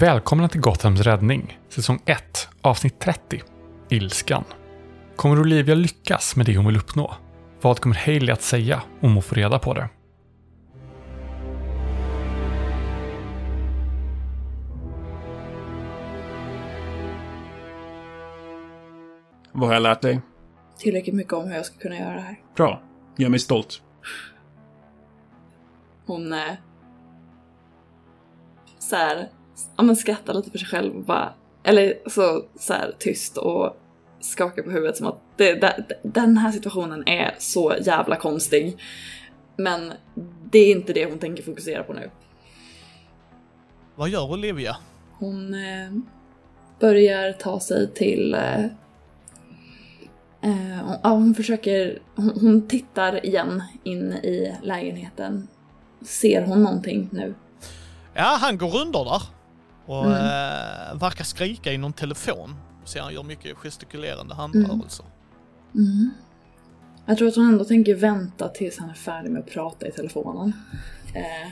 Välkomna till Gothams räddning, säsong 1, avsnitt 30, Ilskan. Kommer Olivia lyckas med det hon vill uppnå? Vad kommer Hailey att säga om hon får reda på det? Vad har jag lärt dig? Tillräckligt mycket om hur jag ska kunna göra det här. Bra. Gör mig stolt. Hon eh, så här, ja men skrattar lite för sig själv och bara, eller så, så här, tyst och skakar på huvudet som att det, det, den här situationen är så jävla konstig. Men det är inte det hon tänker fokusera på nu. Vad gör Olivia? Hon eh, börjar ta sig till... Eh, eh, ja, hon försöker... Hon, hon tittar igen in i lägenheten. Ser hon någonting nu? Ja, han går under där och Mm. eh, verkar skrika i någon telefon. Så han gör mycket gestikulerande handrörelser. Mm. Jag tror att hon ändå tänker vänta tills han är färdig med att prata i telefonen. Eh,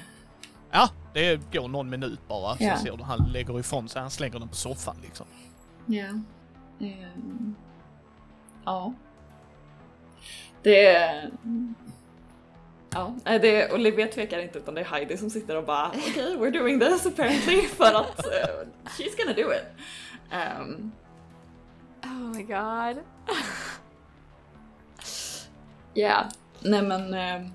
Ja, det går någon minut bara så Ja. ser du han lägger ifrån sig, han slänger den på soffan liksom. ja. Ehm, ja. Det är... Ja, det är, Olivia tvekar inte utan det är Heidi som sitter och bara okej, okay, we're doing this apparently för att eh, she's gonna do it. Ehm, Oh my god. Ja, nej men... Eh,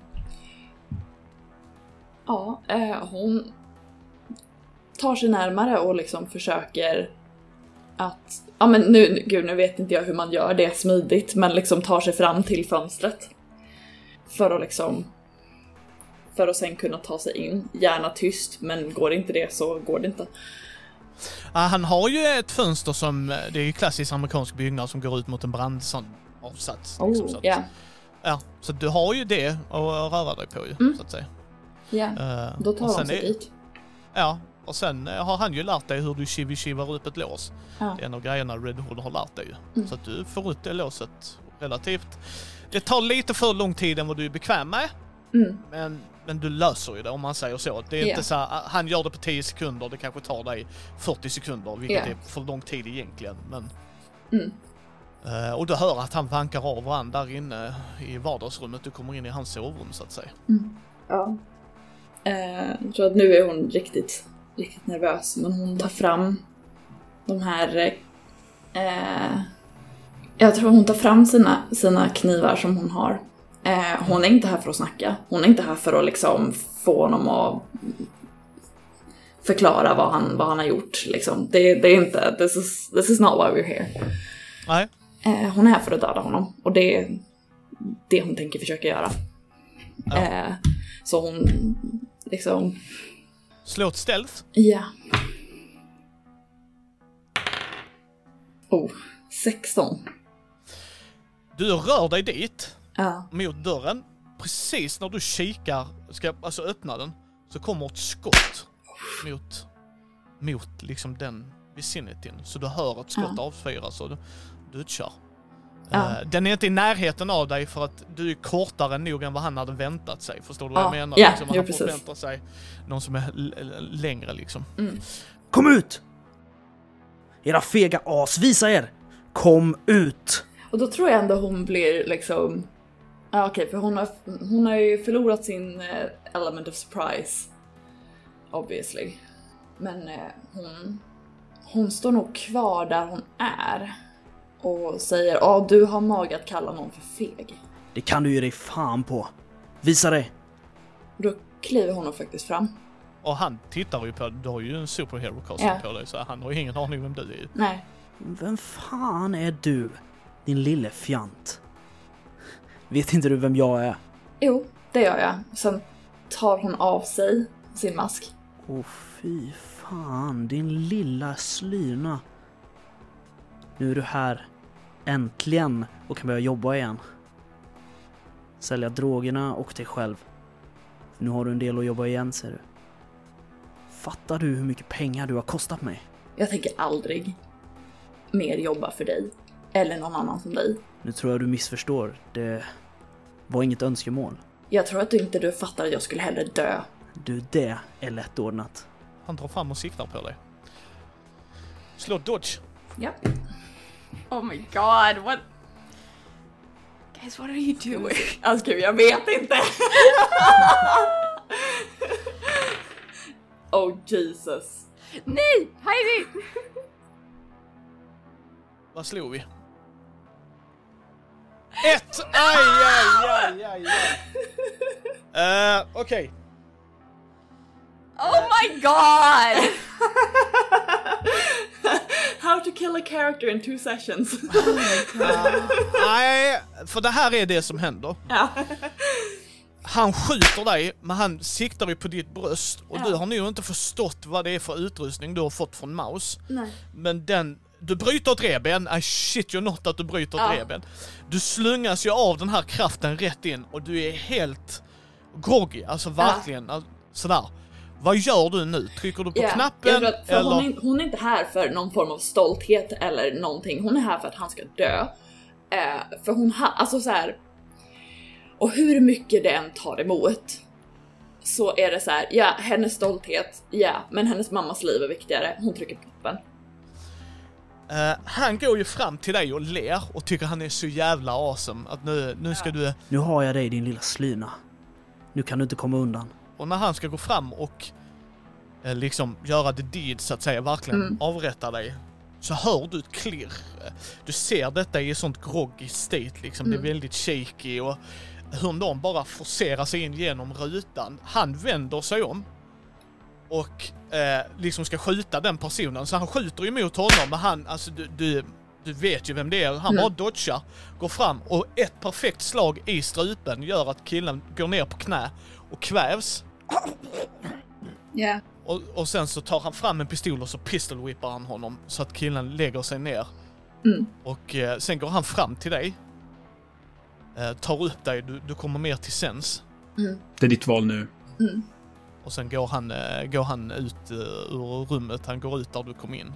ja, eh, hon tar sig närmare och liksom försöker att... Ja men nu, gud nu vet inte jag hur man gör det smidigt, men liksom tar sig fram till fönstret. För att liksom... För att sen kunna ta sig in, gärna tyst, men går inte det så går det inte. Ja, han har ju ett fönster som, eh, det är ju klassisk amerikansk byggnad som går ut mot en brandavsats. liksom, så Oh, att- ja. ja. Så du har ju det att röra dig på ju, Mm. så att säga. Ja, Eh, då och tar sen sig dit. Ja, och sen eh, har han ju lärt dig hur du chivi-chivar upp ett lås. Ja. Det är en av grejerna Red Hood har lärt dig. Mm. Så att du får ut det låset relativt... Det tar lite för lång tid än vad du är bekväm med, Mm, men, men du löser ju det om man säger så. Det är Ja. inte så här, ah, han gör det på 10 sekunder, det kanske tar dig 40 sekunder, vilket Ja. är för lång tid egentligen. Men, mm. Eh, och du hör att han vankar av varandra där inne i vardagsrummet. Du kommer in i hans sovrum så att säga. Ja. Eh, jag tror att nu är hon riktigt, riktigt nervös, men hon tar fram de här... Eh, jag tror hon tar fram sina, sina knivar som hon har. Eh, hon är inte här för att snacka. Hon är inte här för att liksom få honom att förklara vad han, vad han har gjort. Liksom. Det, det är inte, this is, this is not why we're here. Nej, Eh, hon är här för att döda honom och det är det hon tänker försöka göra. Ja. Eh, så hon liksom, slå ett stealth. ja. Oh, 16. Du rör dig dit Ja. mot dörren. Precis när du kikar, ska alltså öppna den, så kommer ett skott mot, mot liksom den vicinityn. Så du hör ett skott Ja. avfyras och du, du utkör. Ja. Eh, den är inte i närheten av dig för att du är kortare nog än vad han hade väntat sig. Förstår du vad Ja, jag menar? ja, liksom, han precis. förväntar sig någon som är längre liksom. Kom ut! Era fega as, visa er! Kom ut! Och då tror jag ändå hon blir liksom, ja okej för hon har, hon har ju förlorat sin eh, element of surprise. Obviously. Men eh, hon, hon står nog kvar där hon är. Och säger, ja du har mag att kalla någon för feg. Det kan du ge dig fan på. Visa dig! Då kliver hon faktiskt fram. Och han tittar ju på Du har ju en superhero costume Ja. på dig så han har ju ingen aning vem du är. Nej. Vem fan är du? Din lille fjant. Vet inte du vem jag är? Jo, det gör jag. Sen tar hon av sig sin mask. Åh fy fan, din lilla slyna. Nu är du här. Äntligen. Och kan börja jobba igen. Sälja drogerna och dig själv. Nu har du en del att jobba igen ser du. Fattar du hur mycket pengar du har kostat mig? Jag tänker aldrig mer jobba för dig. Eller någon annan som dig. Nu tror jag du missförstår. Det var inget önskemål. Jag tror att du inte du fattar att jag skulle hellre dö. Du, det är lättordnat. Han drar fram och siktar på dig. Slå dodge. Ja. Oh my god, what? Guys, what are you doing? Alltså gud, jag vet inte. oh Jesus. Nej! Heidi! Vad slog vi? Ett! Aj, aj, aj, aj, aj. Uh, Okej. Oh my god! How to kill a character in two sessions. Nej, för det här är det som händer. ja. Han skjuter dig, men han siktar ju på ditt bröst. Och Ja. du har nog inte förstått vad det är för utrustning du har fått från Maus. Nej. Men den... Du bryter ett reben, I shit you not att du bryter ett Ja. reben. Du slungas ju av den här kraften rätt in och du är helt groggy, alltså verkligen. alltså, Sådär. Vad gör du nu? Trycker du på Ja, knappen? att, eller? hon, är, hon är inte här för någon form av stolthet eller någonting. Hon är här för att han ska dö. Eh, för hon har, alltså så här. Och hur mycket det än tar emot så är det så här, ja, hennes stolthet, ja, men hennes mammas liv är viktigare. Hon trycker på knappen. Eh, han går ju fram till dig och ler och tycker han är så jävla awesome att nu, nu ska du... Nu har jag dig din lilla slyna. Nu kan du inte komma undan. Och när han ska gå fram och eh, liksom göra the deed så att säga, verkligen Mm. avrätta dig. Så hör du ett klirr. Du ser detta i ett sånt groggy state liksom. Det är Mm. väldigt shaky och hur någon bara forcerar sig in genom rutan. Han vänder sig om och eh, liksom ska skjuta den personen. Så han skjuter ju mot honom men han, alltså du, du, du vet ju vem det är. Han Mm. bara dodgar, går fram och ett perfekt slag i strupen gör att killen går ner på knä och kvävs. Ja. Och, och sen så tar han fram en pistol och så pistolwhippar han honom så att killen lägger sig ner. Mm. Och eh, sen går han fram till dig. Eh, tar upp dig, du, du kommer mer till sens. Det är ditt val nu. Mm. Och sen går han, eh, går han ut eh, ur rummet, han går ut där du kom in.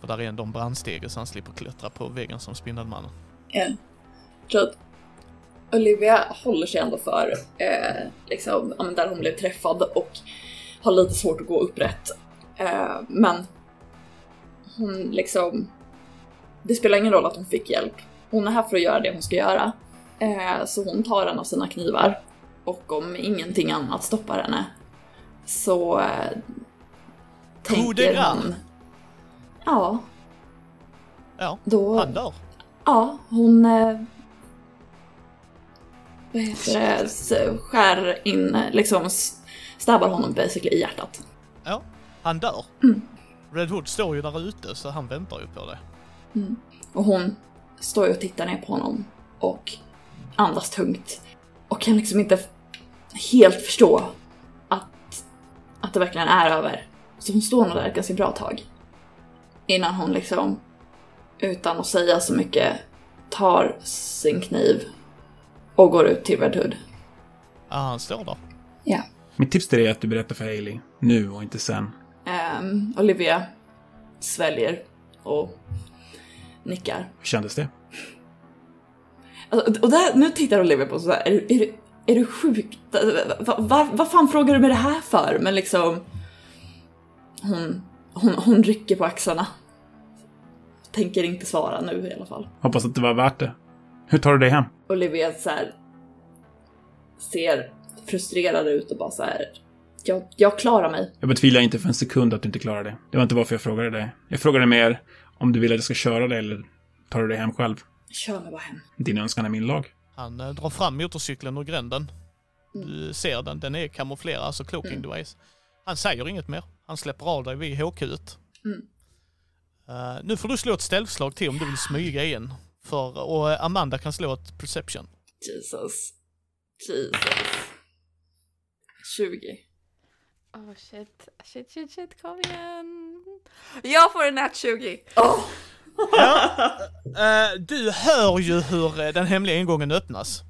För där är ändå en brandstege så han slipper klättra på väggen som Spindelmannen. Ja. Så att Olivia håller sig ändå för eh, liksom, där hon blev träffad och har lite svårt att gå upprätt. Eh, men hon liksom... Det spelar ingen roll att hon fick hjälp. Hon är här för att göra det hon ska göra. Eh, så hon tar en av sina knivar och om ingenting annat stoppar henne så eh, tänker hon... Ja, Ja, då... han dör. Ja, hon... Eh, vad heter det? Skär in, liksom stabbar honom basically i hjärtat. Ja, han dör. Mm. Red Hood står ju där ute så han väntar ju på det. Och hon står ju och tittar ner på honom och andas tungt. Och kan liksom inte helt förstå det verkligen är över. Så hon står nog där ett ganska bra tag. Innan hon liksom, utan att säga så mycket, tar sin kniv och går ut till Red Hood. Ja, han står där. Ja. Mitt tips till dig är att du berättar för Hailey. Nu och inte sen. Ehm, Olivia sväljer och nickar. Hur kändes det? Alltså, och där, nu tittar Olivia på så här, är, är, är du sjuk? Vad va, vad fan frågar du med det här för? Men liksom... Hon, hon, hon rycker på axlarna. Tänker inte svara nu i alla fall. Hoppas att det var värt det. Hur tar du dig hem? Olivia så här, ser frustrerad ut och bara så här. Jag, jag klarar mig. Jag betvivlar inte för en sekund att du inte klarar det. Det var inte varför jag frågade dig. Jag frågade mer om du vill att jag ska köra dig eller tar du dig hem själv. Kör mig bara hem. Din önskan är min lag. Han eh, drar fram motorcykeln ur gränden. Du ser den, den är kamouflerad, alltså cloaking Mm. device. Han säger inget mer. Han släpper av dig vid HQ. Mm. Uh, nu får du slå ett ställslag till om du vill smyga in. För, och eh, Amanda kan slå ett perception. Jesus. Jesus. 20. Oh shit, shit, shit, shit, kom igen. Jag får en nat 20. Åh! Eh, du hör ju hur eh, den hemliga ingången öppnas.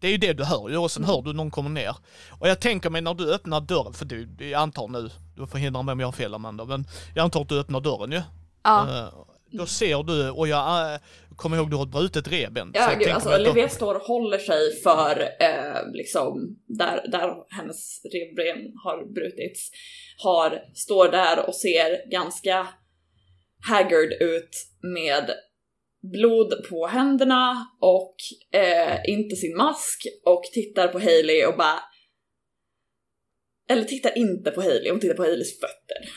Det är ju det du hör ju och sen hör du någon kommer ner. Och jag tänker mig när du öppnar dörren, för du, jag antar nu, du får hindra mig om jag har fel Amanda, men jag antar att du öppnar dörren ju. Ja. Eh, då ser du, och jag kommer ihåg du har ett brutet revben. så Ja, gud, alltså då- Olivia står och håller sig för eh, liksom där, där hennes revben har brutits. Har, står där och ser ganska haggard ut med blod på händerna och eh, inte sin mask och tittar på Hailey och bara... Eller tittar inte på Hailey, hon tittar på Haileys fötter.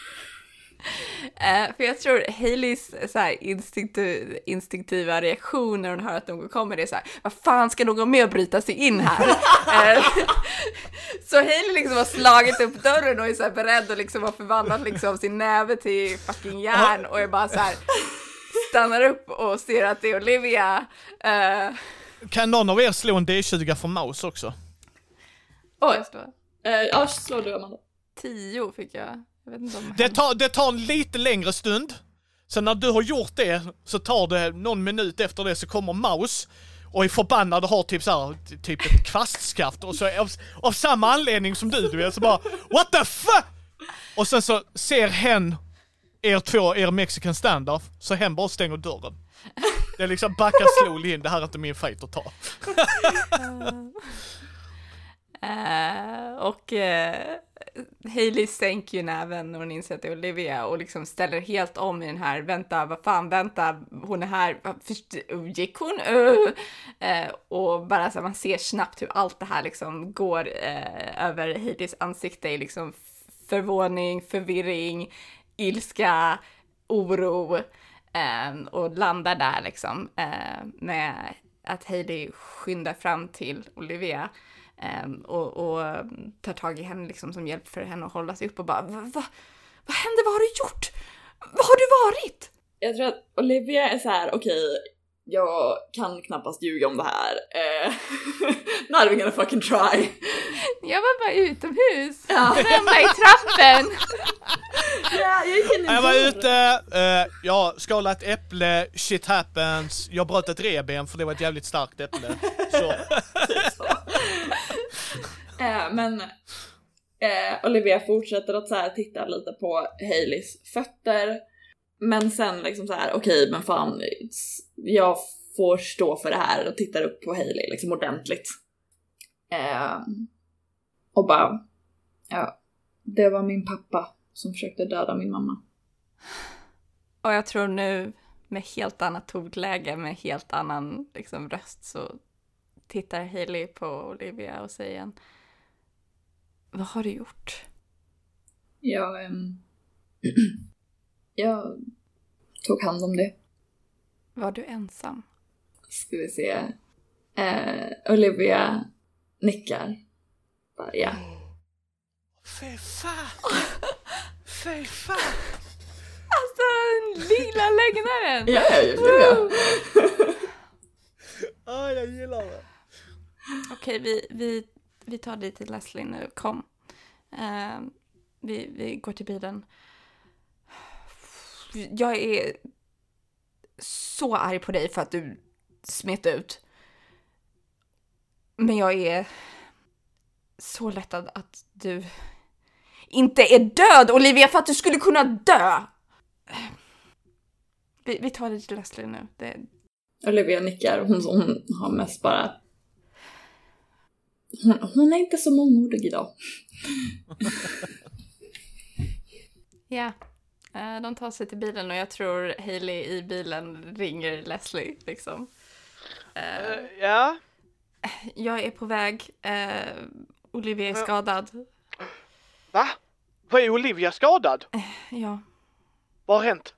Eh, för jag tror Haleys så här, instinktiv, instinktiva reaktion när hon hör att någon kommer är så här, vad fan ska någon mer bryta sig in här? Eh, så Haley liksom har slagit upp dörren och är så här beredd och liksom har förvandlat liksom sin näve till fucking järn och är bara så här stannar upp och ser att det är Olivia. Eh, Kan någon av er slå en D20 för mouse också? Oj, står eh, ja slå du Amanda. tio fick jag. Om Det tar, det tar en lite längre stund. Så när du har gjort det så tar det någon minut efter det så kommer Maus och är förbannad och har typ så här, typ ett kvastskaft och så av, av samma anledning som du, du vet så bara What the fuck? Och sen så ser hen er två, er mexican standoff, så hen bara stänger dörren. Det är liksom backa slowly in, det här är inte min fight att ta. Eh, och uh, Hailey sänker ju näven när hon inser att det är Olivia och liksom ställer helt om i den här, vänta, vad fan, vänta, hon är här, oh, gick hon? Uh. Och bara så här, man ser snabbt hur allt det här liksom går över Haileys ansikte i liksom förvåning, förvirring, ilska, oro ehm, och landar där liksom med att Hailey skyndar fram till Olivia och, och tar tag i henne liksom som hjälp för henne att hålla sig upp och bara va, va, Vad hände? Vad har du gjort? Vad har du varit? Jag tror att Olivia är så här: okej, jag kan knappast ljuga om det här. Eh, not even gonna fucking try. Jag var bara utomhus, Ja. hemma i trappen. Ja, jag Jag var ute, eh, jag skalade ett äpple, shit happens, jag bröt ett revben för det var ett jävligt starkt äpple. Så, Eh, men eh, Olivia fortsätter att så här titta lite på Haileys fötter. Men sen liksom så här, okej men fan, jag får stå för det här och tittar upp på Hailey liksom ordentligt. Eh, och bara, ja, det var min pappa som försökte döda min mamma. Och jag tror nu med helt annat tonläge, med helt annan liksom, röst så tittar Hailey på Olivia och säger vad har du gjort? Jag, ehm, jag tog hand om det. Var du ensam? Ska vi se. Eh, Olivia nickar. Bara, ja. fy fan! Fy fan! Alltså, den lilla lögnaren! Ja, ja, ja, ja. Ah, jag gillar det. Okej, vi, vi, vi tar dit till Leslie nu. Kom. Eh, vi, vi går till bilen. Jag är så arg på dig för att du smet ut. Men jag är så lättad att du inte är död, Olivia, för att du skulle kunna dö. Vi, vi tar det till Leslie nu. Det, Olivia nickar. Hon, hon har mest bara... Hon, hon är inte så mångordig idag. Ja, eh, de tar sig till bilen och jag tror Hailey i bilen ringer Leslie liksom. Eh, ja, jag är på väg, eh, Olivia är Ja. skadad. va? Vad är Olivia skadad? Ja, Vad har hänt?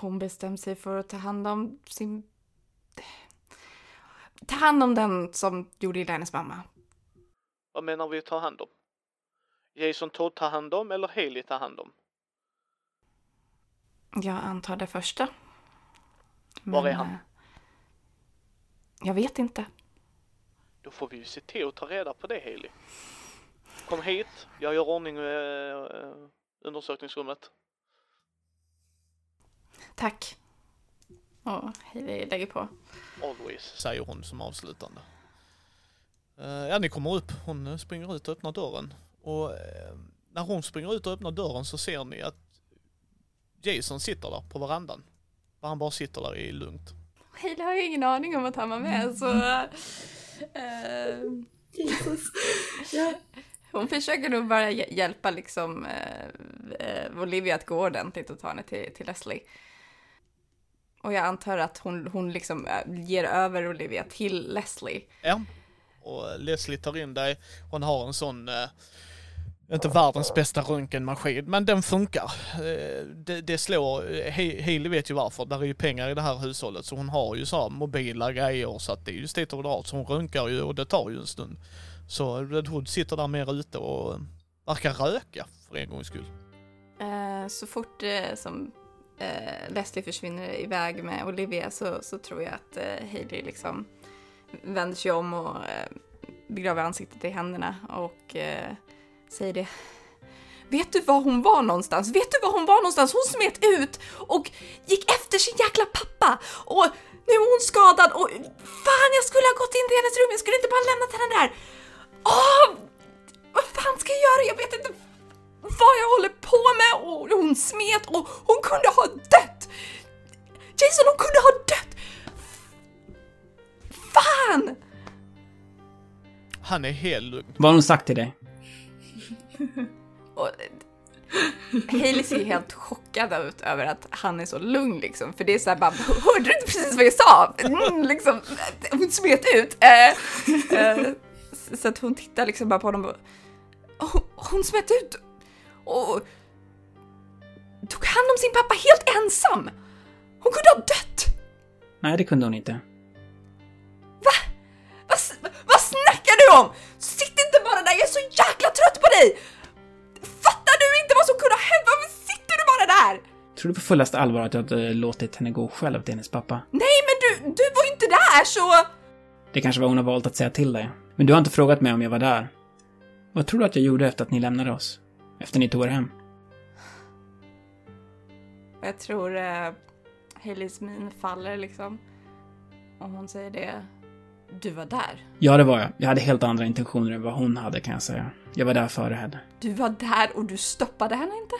hon bestämde sig för att ta hand om sin... Ta hand om den som gjorde illa hennes mamma. Vad menar vi ta hand om? Jason Todd tar hand om eller Haley tar hand om? Jag antar det första. Var är han? eh, Jag vet inte. Då får vi ju se till att ta reda på det Haley. Kom hit, jag gör ordning eh, undersökningsrummet. Tack. Och Hailey lägger på. Always. Säger hon som avslutande. Eh, ja, ni kommer upp. Hon springer ut och öppnar dörren. Och eh, när hon springer ut och öppnar dörren så ser ni att Jason sitter där på verandan. Han bara sitter där i lugnt. Hailey har ju ingen aning om att han var med så... Jesus. Ja. Hon försöker nog bara hj- hjälpa liksom eh, Olivia att gå ordentligt och ta henne till, till Leslie. Och jag antar att hon, hon liksom ger över Olivia till Leslie. Ja. Och Leslie tar in dig. Hon har en sån, eh, inte världens bästa röntgenmaskin, men den funkar. Eh, det, det slår, He- Hailey vet ju varför, där är ju pengar i det här hushållet, så hon har ju så här mobila grejer, så att det är ju dit och drar, så hon röntgar ju och det tar ju en stund. Så Red Hood sitter där mer ute och eh, verkar röka, för en gångs skull. Eh, så fort eh, som eh, Leslie försvinner iväg med Olivia så, så tror jag att eh, Hailey liksom vänder sig om och eh, begraver ansiktet i händerna och eh, säger det. Vet du var hon var någonstans? Vet du var hon var någonstans? Hon smet ut och gick efter sin jäkla pappa och nu är hon skadad och fan jag skulle ha gått in till hennes rum, jag skulle inte bara lämnat henne där. Åh! Vad fan ska jag göra? Jag vet inte vad jag håller på med och hon smet och hon kunde ha dött! Jason, hon kunde ha dött! Fan! Han är helt lugn. Vad har hon sagt till dig? Och Hailey ser helt chockad ut över att han är så lugn liksom, för det är såhär bara, hörde du inte precis vad jag sa? Mm, liksom, hon smet ut. Eh, eh, så att hon tittar liksom bara på honom och hon, hon smet ut och tog hand om sin pappa helt ensam. Hon kunde ha dött. Nej, det kunde hon inte. Du om? Sitt inte bara där, jag är så jäkla trött på dig! Fattar du inte vad som kunde ha hänt? Varför sitter du bara där? Tror du på fullaste allvar att du hade låtit henne gå själv till hennes pappa? Nej, men du, du var ju inte där så... Det kanske var hon har valt att säga till dig. Men du har inte frågat mig om jag var där. Vad tror du att jag gjorde efter att ni lämnade oss? Efter ni tog er hem? Jag tror uh, Haileys min faller liksom. Och hon säger det. Du var där. Ja, det var jag. Jag hade helt andra intentioner än vad hon hade, kan jag säga. Jag var där före henne. Du var där och du stoppade henne inte?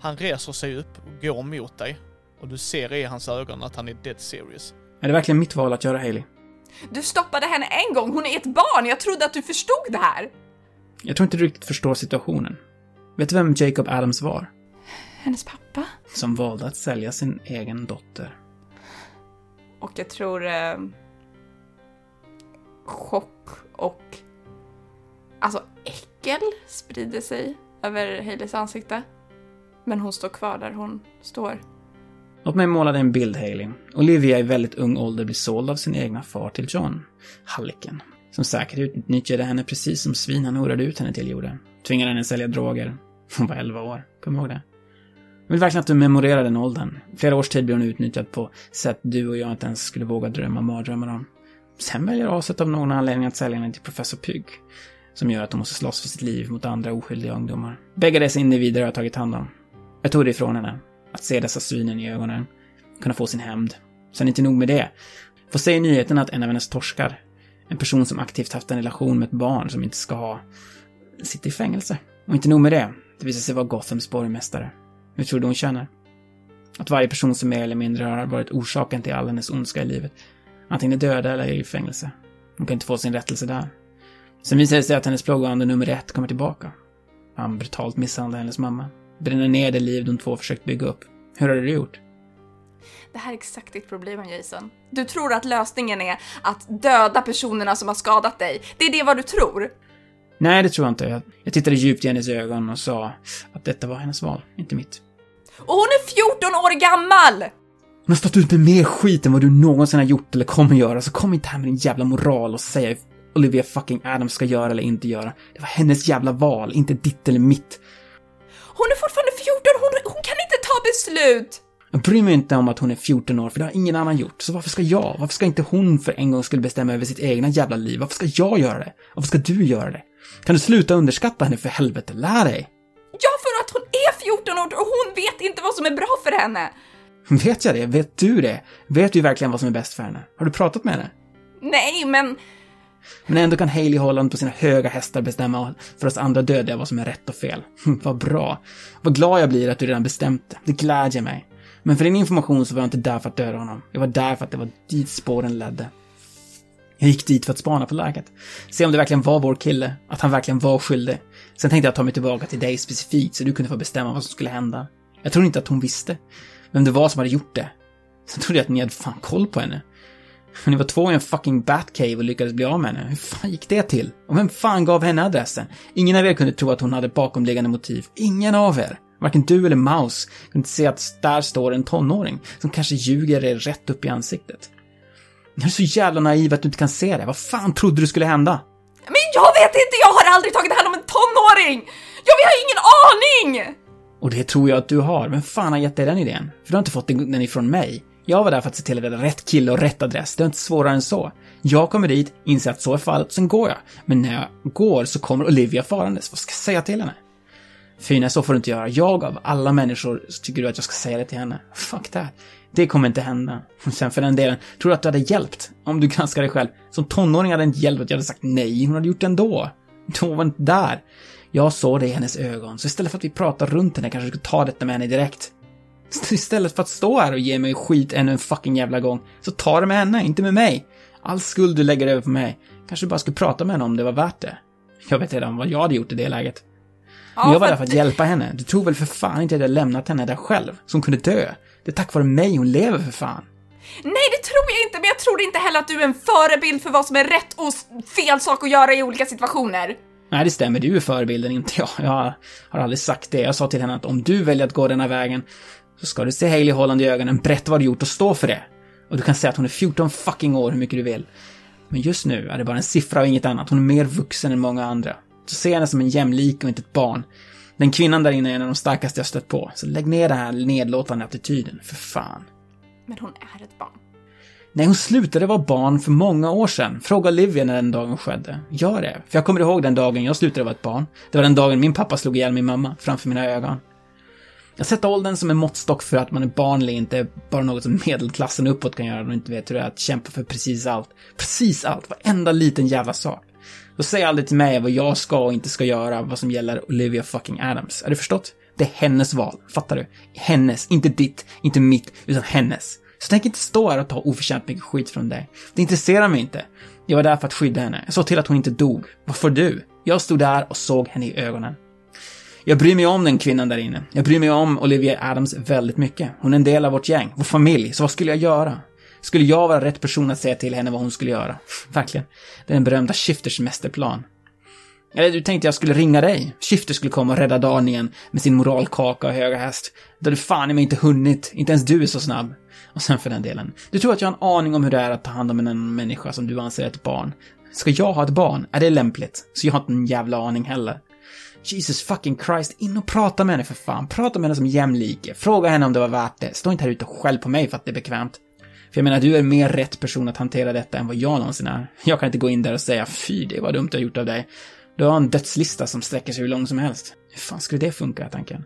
Han reser sig upp och går mot dig. Och du ser i hans ögon att han är dead serious. Är det verkligen mitt val att göra, Hailey? Du stoppade henne en gång, hon är ett barn, jag trodde att du förstod det här! Jag tror inte du riktigt förstår situationen. Vet du vem Jacob Adams var? Hennes pappa? Som valde att sälja sin egen dotter. Och jag tror eh, chock och alltså äckel sprider sig över Haileys ansikte. Men hon står kvar där hon står. Låt mig måla dig en bild, Hailey. Olivia i väldigt ung ålder blir såld av sin egna far till John, halliken. Som säkert utnyttjade henne precis som svin han horade ut henne till gjorde. Tvingade henne sälja droger. Hon var 11 år, kom ihåg det. Jag vill verkligen att du memorerar den åldern. Flera års tid blir hon utnyttjad på sätt du och jag inte ens skulle våga drömma mardrömmar om. Sen väljer aset av någon anledning att sälja henne till professor Pygg. Som gör att hon måste slåss för sitt liv mot andra oskyldiga ungdomar. Bägge dessa individer har jag tagit hand om. Jag tog det ifrån henne. Att se dessa svinen i ögonen. Kunna få sin hämnd. Sen inte nog med det. Få se i nyheten att en av hennes torskar, en person som aktivt haft en relation med ett barn som inte ska ha, sitter i fängelse. Och inte nog med det. Det visar sig vara Gothams borgmästare. Hur tror du hon känner? Att varje person som mer eller mindre har varit orsaken till all hennes ondska i livet antingen döda eller i fängelse. Hon kan inte få sin rättelse där. Sen visar det sig att hennes plågoande nummer ett kommer tillbaka. Han brutalt misshandlar hennes mamma. Bränner ner det liv de två försökt bygga upp. Hur har du gjort? Det här är exakt ditt problem Jason. Du tror att lösningen är att döda personerna som har skadat dig. Det är det vad du tror. Nej, det tror jag inte. Jag tittade djupt i hennes ögon och sa att detta var hennes val, inte mitt. Och hon är 14 år gammal! Har stått ut med mer skit än vad du någonsin har gjort eller kommer göra, så kom inte här med din jävla moral och säga Olivia fucking Adams ska göra eller inte göra. Det var hennes jävla val, inte ditt eller mitt. Hon är fortfarande 14, hon, hon kan inte ta beslut! Jag bryr mig inte om att hon är 14 år, för det har ingen annan gjort. Så varför ska jag? Varför ska inte hon för en gång skulle bestämma över sitt egna jävla liv? Varför ska jag göra det? Varför ska du göra det? Kan du sluta underskatta henne för helvete? Lär dig! Ja, för att hon är 14 år och hon vet inte vad som är bra för henne. Vet jag det? Vet du det? Vet du verkligen vad som är bäst för henne? Har du pratat med henne? Nej, men Men ändå kan Hailey Holland på sina höga hästar bestämma för oss andra dödliga vad som är rätt och fel. Hm, vad bra. Vad glad jag blir att du redan bestämt det. Det glädjer mig. Men för din information så var jag inte där för att döda honom. Jag var där för att det var dit spåren ledde. Jag gick dit för att spana på läget. Se om det verkligen var vår kille. Att han verkligen var skyldig. Sen tänkte jag ta mig tillbaka till dig specifikt så du kunde få bestämma vad som skulle hända. Jag trodde inte att hon visste vem det var som hade gjort det. Sen trodde jag att ni hade fan koll på henne. Men ni var två i en fucking Batcave och lyckades bli av med henne. Hur fan gick det till? Och vem fan gav henne adressen? Ingen av er kunde tro att hon hade bakomliggande motiv. Ingen av er. Varken du eller Mouse kunde inte se att där står en tonåring som kanske ljuger er rätt upp i ansiktet. Ni är så jävla naiv att du inte kan se det. Vad fan trodde du skulle hända? Men jag vet inte, jag har aldrig tagit hand om en tonåring! Jag har ingen aning! Och det tror jag att du har. Vem fan har gett dig den idén? För du har inte fått den ifrån mig. Jag var där för att se till att det är rätt kille och rätt adress. Det är inte svårare än så. Jag kommer dit, inser att så är fallet, sen går jag. Men när jag går så kommer Olivia farandes. Vad ska jag säga till henne? Fy, nej, så får du inte göra. Jag av alla människor så tycker du att jag ska säga det till henne. Fuck that. Det kommer inte hända. Sen för den delen, tror du att du hade hjälpt? Om du granskar dig själv. Som tonåring hade det inte hjälpt att jag hade sagt nej. Hon hade gjort det ändå. Då var inte där. Jag såg det i hennes ögon, så istället för att vi pratar runt henne kanske du ska ta detta med henne direkt. Så istället för att stå här och ge mig skit ännu en fucking jävla gång, så ta det med henne, inte med mig. All skuld du lägger över på mig. Kanske du bara skulle prata med henne om det var värt det. Jag vet redan vad jag hade gjort i det läget. Men jag var där för att hjälpa henne. Du tror väl för fan inte att jag lämnat henne där själv, som kunde dö? Det är tack vare mig hon lever för fan. Nej, det tror jag inte, men jag tror inte heller att du är en förebild för vad som är rätt och fel sak att göra i olika situationer. Nej, det stämmer. Du är förebilden, inte jag. Jag har aldrig sagt det. Jag sa till henne att om du väljer att gå denna vägen så ska du se Hailey Holland i ögonen, berätta vad du gjort och stå för det. Och du kan säga att hon är 14 fucking år hur mycket du vill. Men just nu är det bara en siffra och inget annat. Hon är mer vuxen än många andra. Så se henne som en jämlik och inte ett barn. Den kvinnan där inne är en av de starkaste jag stött på. Så lägg ner den här nedlåtande attityden, för fan. Men hon är ett barn. Nej, hon slutade vara barn för många år sedan. Fråga Olivia när den dagen skedde. Gör det. För jag kommer ihåg den dagen jag slutade vara ett barn. Det var den dagen min pappa slog ihjäl min mamma framför mina ögon. Jag sätter åldern som en måttstock för att man är barn eller inte, bara något som medelklassen uppåt kan göra och inte vet hur det är att kämpa för precis allt. Precis allt, varenda liten jävla sak. Så säg aldrig till mig vad jag ska och inte ska göra vad som gäller Olivia fucking Adams. Är du förstått? Det är hennes val, fattar du? Hennes, inte ditt, inte mitt, utan hennes. Så tänk inte stå här och ta oförtjänt mycket skit från dig. Det intresserar mig inte. Jag var där för att skydda henne. Jag såg till att hon inte dog. Varför du? Jag stod där och såg henne i ögonen. Jag bryr mig om den kvinnan där inne. Jag bryr mig om Olivia Adams väldigt mycket. Hon är en del av vårt gäng, vår familj, så vad skulle jag göra? Skulle jag vara rätt person att säga till henne vad hon skulle göra? Verkligen. Det är den berömda Shifters mästerplan. Eller du tänkte jag skulle ringa dig? Shifter skulle komma och rädda dagen igen med sin moralkaka och höga häst. Det hade fan i mig inte hunnit. Inte ens du är så snabb. Och sen för den delen. Du tror att jag har en aning om hur det är att ta hand om en människa som du anser är ett barn. Ska jag ha ett barn? Är det lämpligt? Så jag har inte en jävla aning heller. Jesus fucking Christ, in och prata med henne för fan. Prata med henne som jämlike. Fråga henne om det var värt det. Stå inte här ute och skäll på mig för att det är bekvämt. För jag menar, du är mer rätt person att hantera detta än vad jag någonsin är. Jag kan inte gå in där och säga fy, det var dumt jag gjort av dig. Du har en dödslista som sträcker sig hur långt som helst. Hur fan skulle det funka, tanken?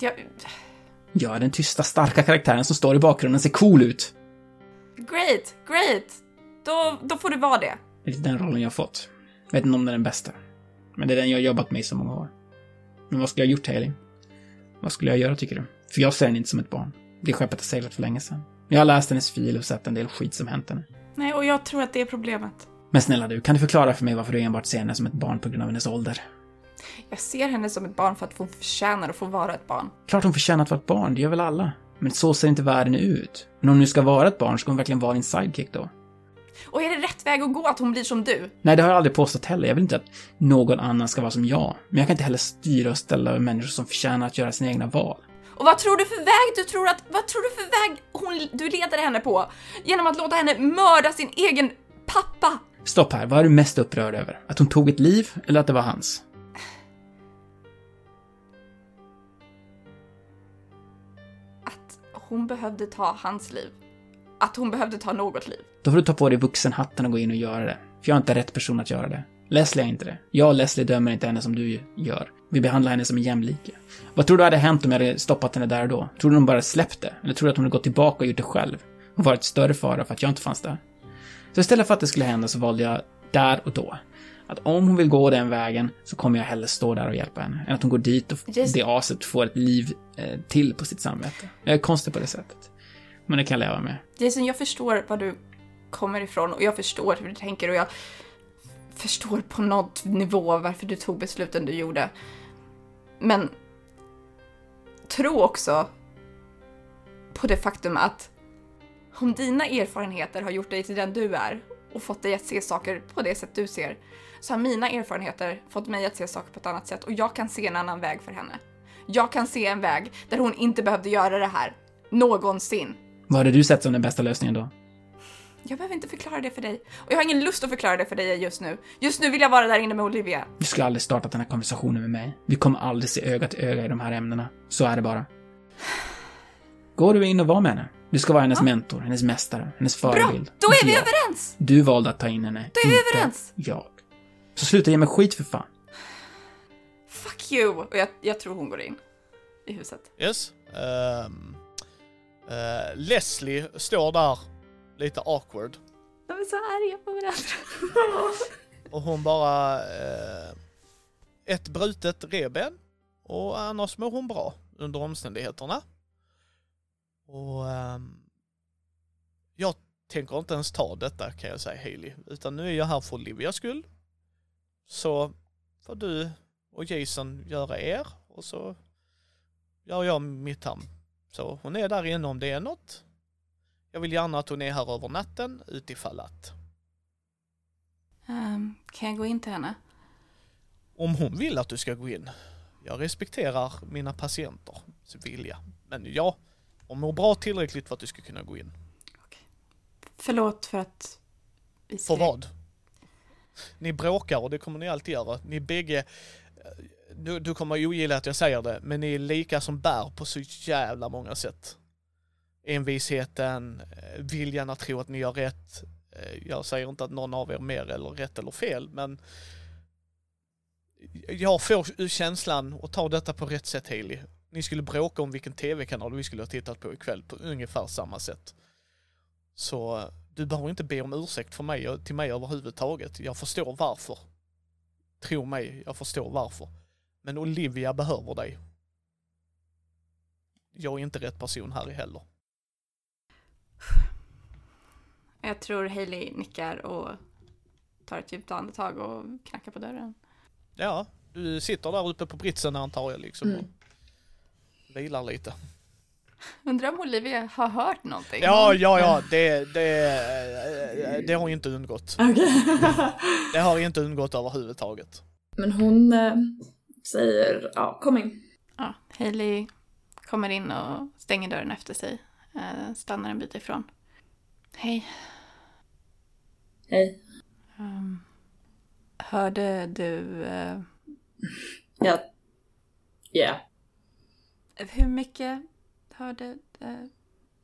Jag, jag är den tysta, starka karaktären som står i bakgrunden ser cool ut. great, great. Då, då får du vara det. Det är den rollen jag har fått. Vet inte om den är den bästa. Men det är den jag har jobbat med i så många år. Men vad skulle jag ha gjort, Hailey? Vad skulle jag göra, tycker du? För jag ser henne inte som ett barn. Det skeppet har seglat för länge sedan. Jag har läst hennes fil och sett en del skit som hänt henne. Nej, och jag tror att det är problemet. Men snälla du, kan du förklara för mig varför du enbart ser henne som ett barn på grund av hennes ålder? Jag ser henne som ett barn för att hon förtjänar att få vara ett barn. Klart hon förtjänar att vara ett barn, det gör väl alla. Men så ser inte världen ut. Men om hon nu ska vara ett barn, ska hon verkligen vara din sidekick då? Och är det rätt väg att gå att hon blir som du? Nej, det har jag aldrig påstått heller. Jag vill inte att någon annan ska vara som jag. Men jag kan inte heller styra och ställa över människor som förtjänar att göra sina egna val. Och vad tror du för väg du tror att, vad tror du för väg hon, du leder henne på? Genom att låta henne mörda sin egen pappa? Stopp här, vad är du mest upprörd över? Att hon tog ett liv, eller att det var hans? Att hon behövde ta hans liv. Att hon behövde ta något liv. Då får du ta på dig vuxenhatten och gå in och göra det. För jag är inte rätt person att göra det. Leslie är inte det. Jag och Leslie dömer inte henne som du gör. Vi behandlar henne som en jämlike. Vad tror du hade hänt om jag hade stoppat henne där och då? Tror du hon bara släppt det? Eller tror du att hon hade gått tillbaka och gjort det själv? Och varit större fara för att jag inte fanns där? Så istället för att det skulle hända så valde jag där och då att om hon vill gå den vägen så kommer jag hellre stå där och hjälpa henne än att hon går dit och Just- det aset får ett liv eh, till på sitt samvete. Jag är konstig på det sättet. Men det kan jag leva med. Jason, jag förstår var du kommer ifrån och jag förstår hur du tänker och jag förstår på något nivå varför du tog besluten du gjorde. Men tro också på det faktum att om dina erfarenheter har gjort dig till den du är och fått dig att se saker på det sätt du ser, så har mina erfarenheter fått mig att se saker på ett annat sätt och jag kan se en annan väg för henne. Jag kan se en väg där hon inte behövde göra det här. Någonsin. Vad hade du sett som den bästa lösningen då? Jag behöver inte förklara det för dig. Och jag har ingen lust att förklara det för dig just nu. Just nu vill jag vara där inne med Olivia. Du skulle aldrig startat den här konversationen med mig. Vi kommer aldrig se öga till öga i de här ämnena. Så är det bara. Gå du in och var med henne. Du ska vara hennes mentor, hennes mästare, hennes Bra! förebild. Då är vi överens! Du valde att ta in henne, Då är vi överens. jag. Så sluta ge mig skit för fan. Fuck you! Och jag, jag tror hon går in i huset. Yes. Ehm, eh, Leslie står där lite awkward De är så arga på varandra. och hon bara eh, ett brutet reben och annars mår hon bra under omständigheterna. Och ehm, jag tänker inte ens ta detta kan jag säga Hailey, utan nu är jag här för Olivias skull. Så får du och Jason göra er och så gör jag mitt här. Så hon är där inne om det är något. Jag vill gärna att hon är här över natten utifall att. Ehm, kan jag gå in till henne? Om hon vill att du ska gå in. Jag respekterar mina patienters vilja. Men ja, hon mår bra tillräckligt för att du ska kunna gå in. Förlåt för att vi För skrek. vad? Ni bråkar och det kommer ni alltid göra. Ni bägge, eh, du, du kommer ogilla att jag säger det, men ni är lika som bär på så jävla många sätt. Envisheten, eh, viljan att tro att ni gör rätt. Eh, jag säger inte att någon av er mer eller rätt eller fel, men jag får känslan, och ta detta på rätt sätt Hailey, ni skulle bråka om vilken tv-kanal vi skulle ha tittat på ikväll på ungefär samma sätt. Så du behöver inte be om ursäkt för mig, till mig överhuvudtaget. Jag förstår varför. Tro mig, jag förstår varför. Men Olivia behöver dig. Jag är inte rätt person här heller. Jag tror Hailey nickar och tar ett djupt andetag och knackar på dörren. Ja, du sitter där uppe på britsen antar jag liksom Mm. och vilar lite. Undrar om Olivia har hört någonting? Ja, ja, ja, det, det, det har inte undgått. Okej. Det har inte undgått överhuvudtaget. Men hon eh, säger, ja, kom in. Ja, Hailey kommer in och stänger dörren efter sig. Eh, stannar en bit ifrån. Hej. Hej. ehm, hörde du... eh, Ja. Ja, hur mycket hörde... Uh,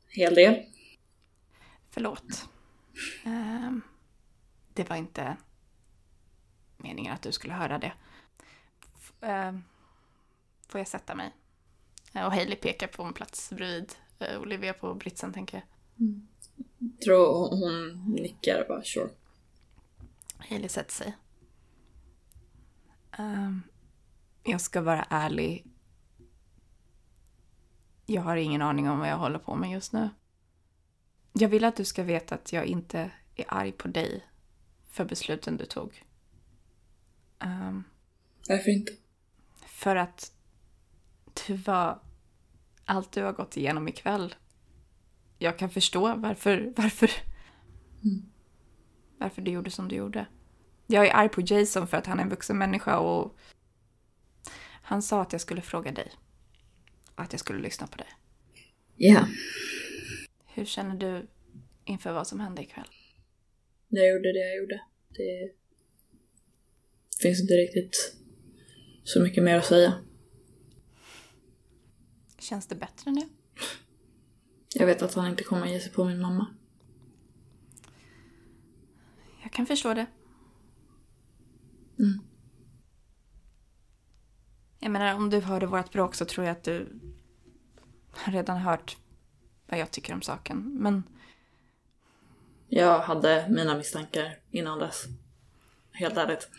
hel del. förlåt. Ehm, det var inte meningen att du skulle höra det. F- ehm, får jag sätta mig? Eh, Och Hailey pekar på en plats bredvid eh, Olivia på britsen, tänker jag. Tror hon, nickar bara, sure. Hailey sätter sig. Ehm, jag ska vara ärlig. Jag har ingen aning om vad jag håller på med just nu. Jag vill att du ska veta att jag inte är arg på dig för besluten du tog. Ehm, Varför inte? för att du var allt du har gått igenom ikväll. Jag kan förstå varför, varför, varför du gjorde som du gjorde. Jag är arg på Jason för att han är en vuxen människa och han sa att jag skulle fråga dig. Att jag skulle lyssna på dig. Ja, Hur känner du inför vad som hände ikväll? jag gjorde det jag gjorde. Det finns inte riktigt så mycket mer att säga. Känns det bättre nu? Jag vet att han inte kommer ge sig på min mamma. Jag kan förstå det. Mm. Jag menar, om du hörde vårt bråk så tror jag att du har redan hört vad jag tycker om saken. Men Jag hade mina misstankar innan dess. Helt ärligt.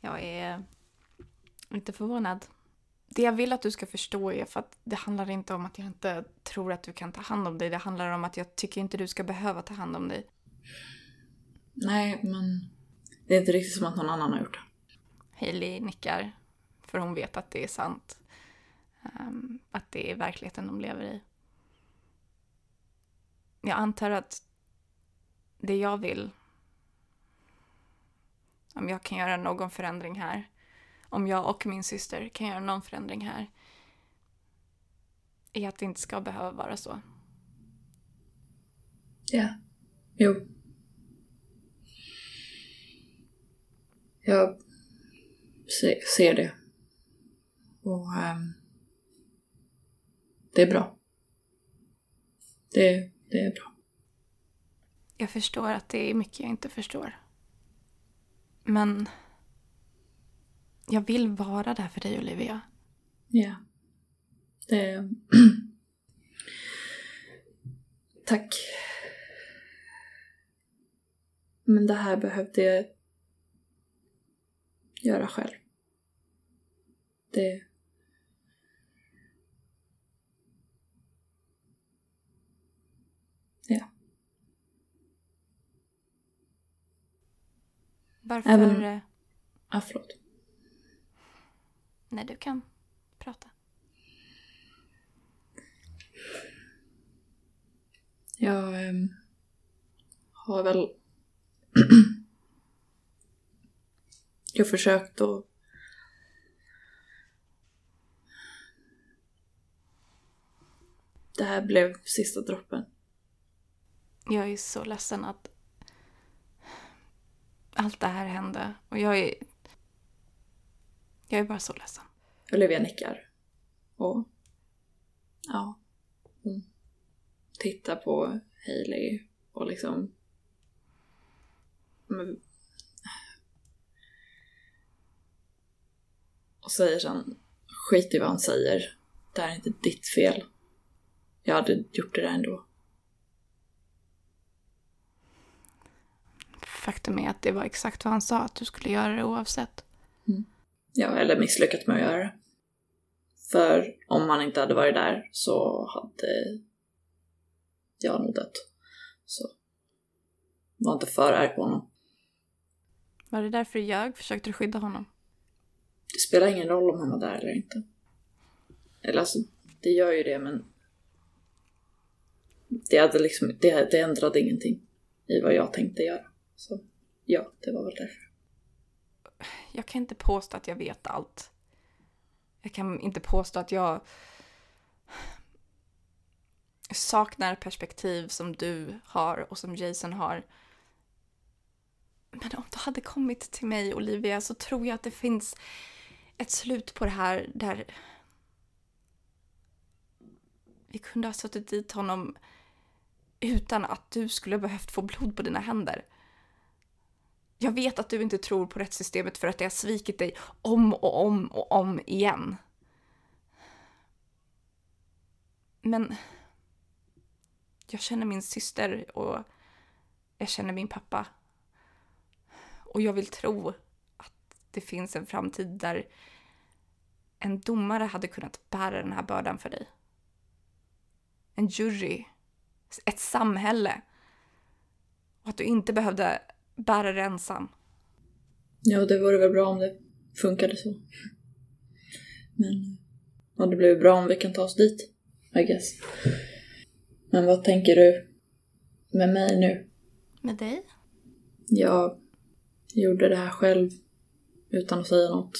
jag är inte förvånad. Det jag vill att du ska förstå är för att det handlar inte om att jag inte tror att du kan ta hand om dig. Det handlar om att jag tycker inte du ska behöva ta hand om dig. Nej, men det är inte riktigt som att någon annan har gjort det. Hailey nickar, för hon vet att det är sant. Ehm, att det är verkligheten de lever i. Jag antar att det jag vill, om jag kan göra någon förändring här, om jag och min syster kan göra någon förändring här, är att det inte ska behöva vara så. Ja. Jo. Jag se, ser det. Och ehm, det är bra. Det, det är bra. Jag förstår att det är mycket jag inte förstår. Men jag vill vara där för dig, Olivia. Ja. Det... Tack. Men det här behövde jag göra själv. Det... Ja. Varför... Även- Ah, förlåt. Nej, du kan prata. Jag ehm, har väl... jag har försökt att... Det här blev sista droppen. Jag är så ledsen att allt det här hände. Och jag är... Jag är bara så ledsen. Olivia nickar. Och... Ja. Hon tittar på Hailey och liksom... Men, och säger sen, skit i vad han säger. Det här är inte ditt fel. Jag hade gjort det där ändå. Faktum är att det var exakt vad han sa, att du skulle göra det oavsett. Ja, eller misslyckats med att göra det. För om han inte hade varit där så hade jag nog dött. Så var inte för arg på honom. Var det därför du ljög? Försökte du skydda honom? Det spelar ingen roll om han var där eller inte. Eller alltså, det gör ju det men det, hade liksom, det, det ändrade ingenting i vad jag tänkte göra. Så ja, det var väl därför. Jag kan inte påstå att jag vet allt. Jag kan inte påstå att jag saknar perspektiv som du har och som Jason har. Men om du hade kommit till mig, Olivia, så tror jag att det finns ett slut på det här där vi kunde ha suttit dit honom utan att du skulle behövt få blod på dina händer. Jag vet att du inte tror på rättssystemet för att det har svikit dig om och om och om igen. Men jag känner min syster och jag känner min pappa. Och jag vill tro att det finns en framtid där en domare hade kunnat bära den här bördan för dig. En jury. Ett samhälle. Och att du inte behövde bära det ensam. Ja, det vore väl bra om det funkade så. Men ja, det blir bra om vi kan ta oss dit, I guess. Men vad tänker du med mig nu? Med dig? Jag gjorde det här själv utan att säga något.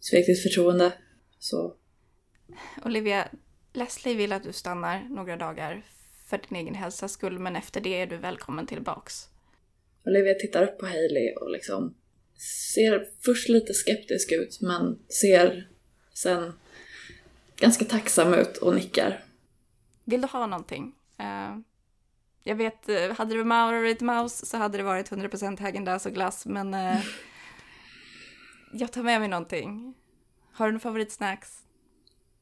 Svek ditt förtroende. Så Olivia, Leslie vill att du stannar några dagar för din egen hälsas skull, men efter det är du välkommen tillbaks. Olivia tittar upp på Hailey och liksom ser först lite skeptisk ut men ser sen ganska tacksam ut och nickar. Vill du ha någonting? Eh, jag vet, eh, hade du Maurit Mouse så hade det varit 100% Häagen-Dazs och glass, men eh, jag tar med mig någonting. Har du några favoritsnacks?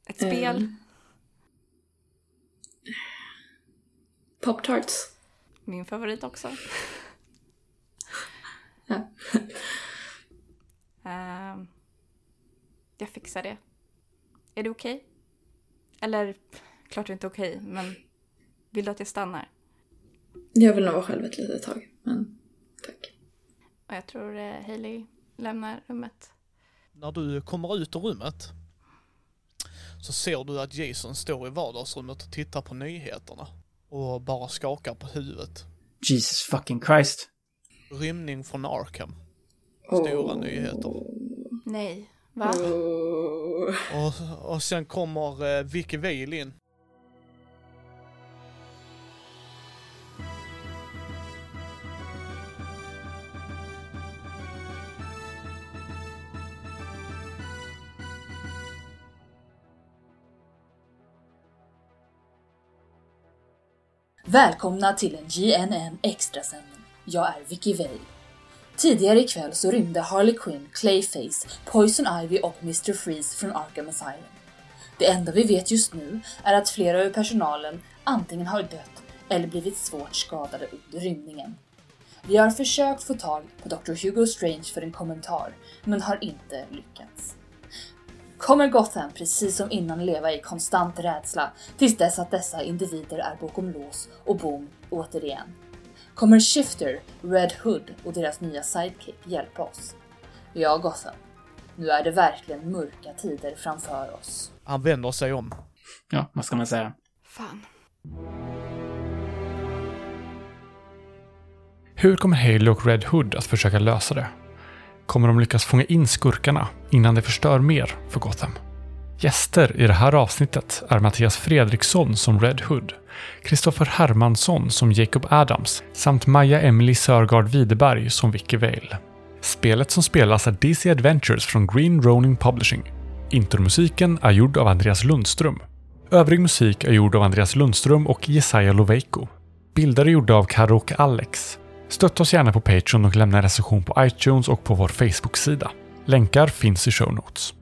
Ett spel? Ehm. Pop-tarts. Min favorit också. Ja. Ehm, jag fixar det. Är du okej? Eller, klart du är inte okej, men vill du att jag stannar? Jag vill nog vara själv ett litet tag, men tack. Och jag tror eh, Hailey lämnar rummet. När du kommer ut ur rummet så ser du att Jason står i vardagsrummet och tittar på nyheterna och bara skakar på huvudet. Jesus fucking Christ. Rymning från Arkham. Stora nyheter. Nej, va? Och, och sen kommer eh, Vicky Vale in. Välkomna till en GNN extrasändning. Jag är Vicky Vale. Tidigare ikväll så rymde Harley Quinn, Clayface, Poison Ivy och Mr. Freeze från Arkham Asylum. Det enda vi vet just nu är att flera ur personalen antingen har dött eller blivit svårt skadade under rymningen. Vi har försökt få tag på Dr. Hugo Strange för en kommentar, men har inte lyckats. Kommer Gotham precis som innan leva i konstant rädsla tills dess att dessa individer är bakom lås och bom återigen? Kommer Shifter, Red Hood och deras nya sidekick hjälpa oss? Ja, Gotham. Nu är det verkligen mörka tider framför oss. Han vänder sig om. Ja, vad ska man säga? Fan. Hur kommer Haley och Red Hood att försöka lösa det? Kommer de lyckas fånga in skurkarna innan de förstör mer för Gotham? Gäster i det här avsnittet är Mattias Fredriksson som Red Hood, Kristoffer Hermansson som Jacob Adams samt Maja Emily Sörgard Widerberg som Vicky Vale. Spelet som spelas är DC Adventures från Green Ronin Publishing. Intromusiken är gjord av Andreas Lundström. Övrig musik är gjord av Andreas Lundström och Jesaja Loveiko. Bilder är gjorda av Karo och Alex. Stötta oss gärna på Patreon och lämna en recension på iTunes och på vår Facebook-sida. Länkar finns i show notes.